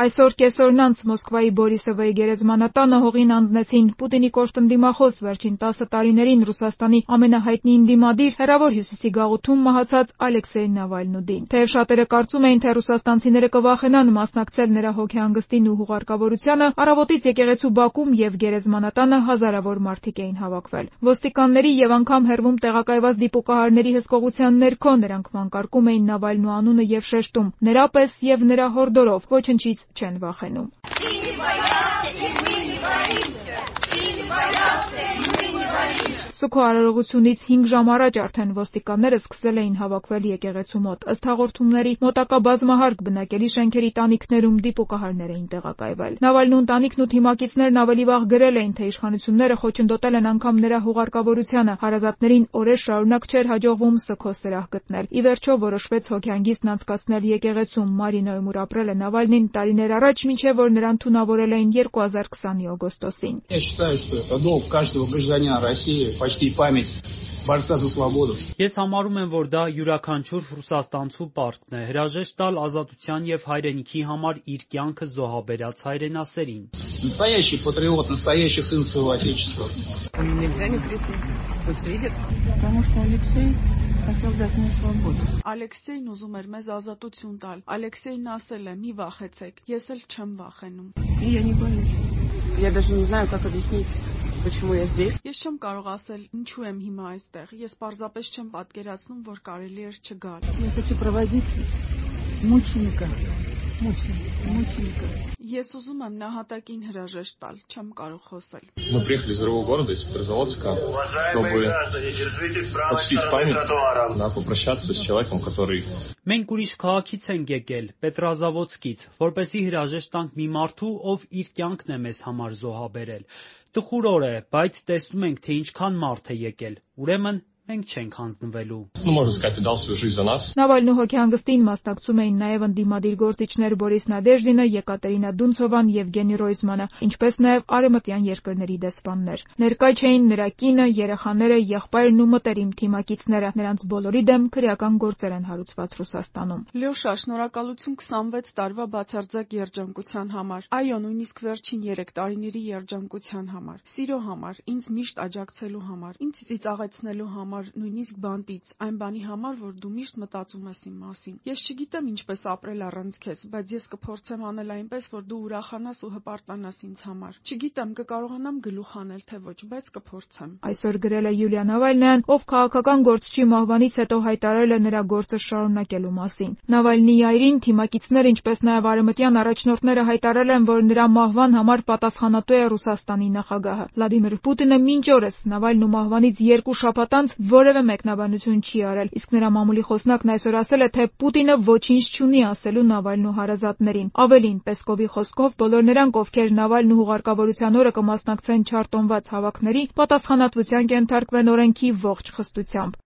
Այսօր կեսօրն անց Մոսկվայի Բորիսովոյի գերեզմանատանը հողին անձնեցին Պուտինի կոշտ ընդդիմախոս, վերջին տասը տարիներին Ռուսաստանի ամենահայտնի ընդդիմադիր, հեռավոր հյուսիսի գաղութում մահացած Ալեքսեյ Նավալնուդին։ Թեև շատերը կարծում էին, թե ռուսաստանցիները կվախենան մասնակցել նրա հոգեհանգստին ու հուղարկավորությանը, առավոտից եկեղեցու բակում և գերեզմանատանը հազարավոր մարդիկ էին հավաքվել։ Ոստիկանների և անգամ հեռվում տեղակայված դիպուկահարների հսկողության ներքո նրանք մանկարկում էին Նավալնու անունը և շեշտում. «Նրա պես և նրա հորդորով ոչնչից چنواخنوم Սուքո արարողությունից հինգ ժամ առաջ արդեն ոստիկանները սկսել էին հավաքվել եկեղեցու մոտ։ Ըստ հաղորդումների՝ մոտակա բազմահարկ բնակելի շենքերի տանիքներում դիպուկահարներ էին տեղակայվել։ Նավալնու ընտանիքն ու թիմակիցներն ավելի վաղ գրել էին, թե իշխանությունները խոչընդոտել են անգամ նրա հուղարկավորությանը։ Հարազատներին օրեր շարունակ չէր հաջողվում սգո սրահ գտնել։ Ի վերջո որոշվեց հոգեհանգիստն անցկացնել եկեղեցում։ Մարինոյում, ուր ապրել է Նավալնին տարիներ առաջ, մինչև որ նրան թունավորել էին 2020-ի օգոստոսին։ Ես համարում եմ, որ դա յուրաքանչյուր ռուսաստանցու պարտքն է՝ հրաժեշտ տալ ազատության և հայրենիքի համար իր կյանքը զոհաբերած հայրենասերին։ Ալեքսեյն ուզում էր մեզ ազատություն տալ։ Ալեքսեյն ասել է՝ «Մի վախեցեք, ես էլ չեմ վախենում»։ Ես չեմ կարող ասել՝ ինչու եմ հիմա այստեղ։ Ես պարզապես չեմ պատկերացնում, որ կարելի էր չգալ։ Ես ուզում եմ նահատակին հրաժեշտ տալ, չեմ կարող խոսել։ Մենք ուրիշ քաղաքից ենք եկել՝ Պետրազավոդսկից, որպեսզի հրաժեշտ տանք մի մարդու, ով իր կյանքն է մեզ համար զոհաբերել։ Տխուր օր է, բայց տեսնում ենք, թե ինչքան մարդ է եկել, ուրեմն մենք չենք հանձնվելու։ Նավալնու հոգեհանգստին մասնակցում էին նաև ընդդիմադիր գործիչներ Բորիս Նադեժդինը, Եկատերինա Դունցովան, Եվգենի Ռոյզմանը, ինչպես նաև արևմտյան երկրների դեսպաններ։ Ներկա չէին նրա կինը, երեխաները, եղբայրն ու մտերիմ թիմակիցները։ Նրանց բոլորի դեմ քրեական գործեր են հարուցված Ռուսաստանում։ Լյոշա, շնորհակալություն 26 տարվա բացարձակ երջանկության համար։ Այո, նույնիսկ վերջին 3 տարիների երջանկության համար։ Սիրո համար, ինձ միշտ աջակցելու համար, ինձ ծիծաղեցնելու համար, նույնիսկ բանտից, այն բանի համար, որ դու միշտ մտածում ես իմ մասին։ Ես չգիտեմ ինչպես ապրել առանց քեզ, բայց ես կփորձեմ անել այնպես, որ դու ուրախանաս ու հպարտանաս ինձ համար։ Չգիտեմ կկարողանամ գլուխ հանել, թե ոչ, բայց կփորձեմ։ Այսօր գրել է Յուլիա Նավալնյան, ով քաղաքական գործչի մահվանից հետո հայտարարել է նրա գործը շարունակելու մասին։ Նավալնիի այրին թիմակիցները, ինչպես նաև արևմտյան առաջնորդները հայտարարել են, որ նրա մահվան համար պատասխանատու է Ռուսաստանի նախագահը։ Վլադիմիր Պուտինը մինչ օրս Նավալնու մահվանից երկու շաբաթ անց որևէ մեկնաբանություն չի արել, իսկ նրա մամուլի խոսնակն այսօր ասել է, թե Պուտինը ոչինչ չունի ասելու Նավալնու հարազատներին։ Ավելին, Պեսկովի խոսքով, բոլոր նրանք, ովքեր Նավալնու հուղարկավորության օրը կմասնակցեն չարտոնված հավաքների, պատասխանատվության կենթարկվեն օրենքի ողջ խստությամբ։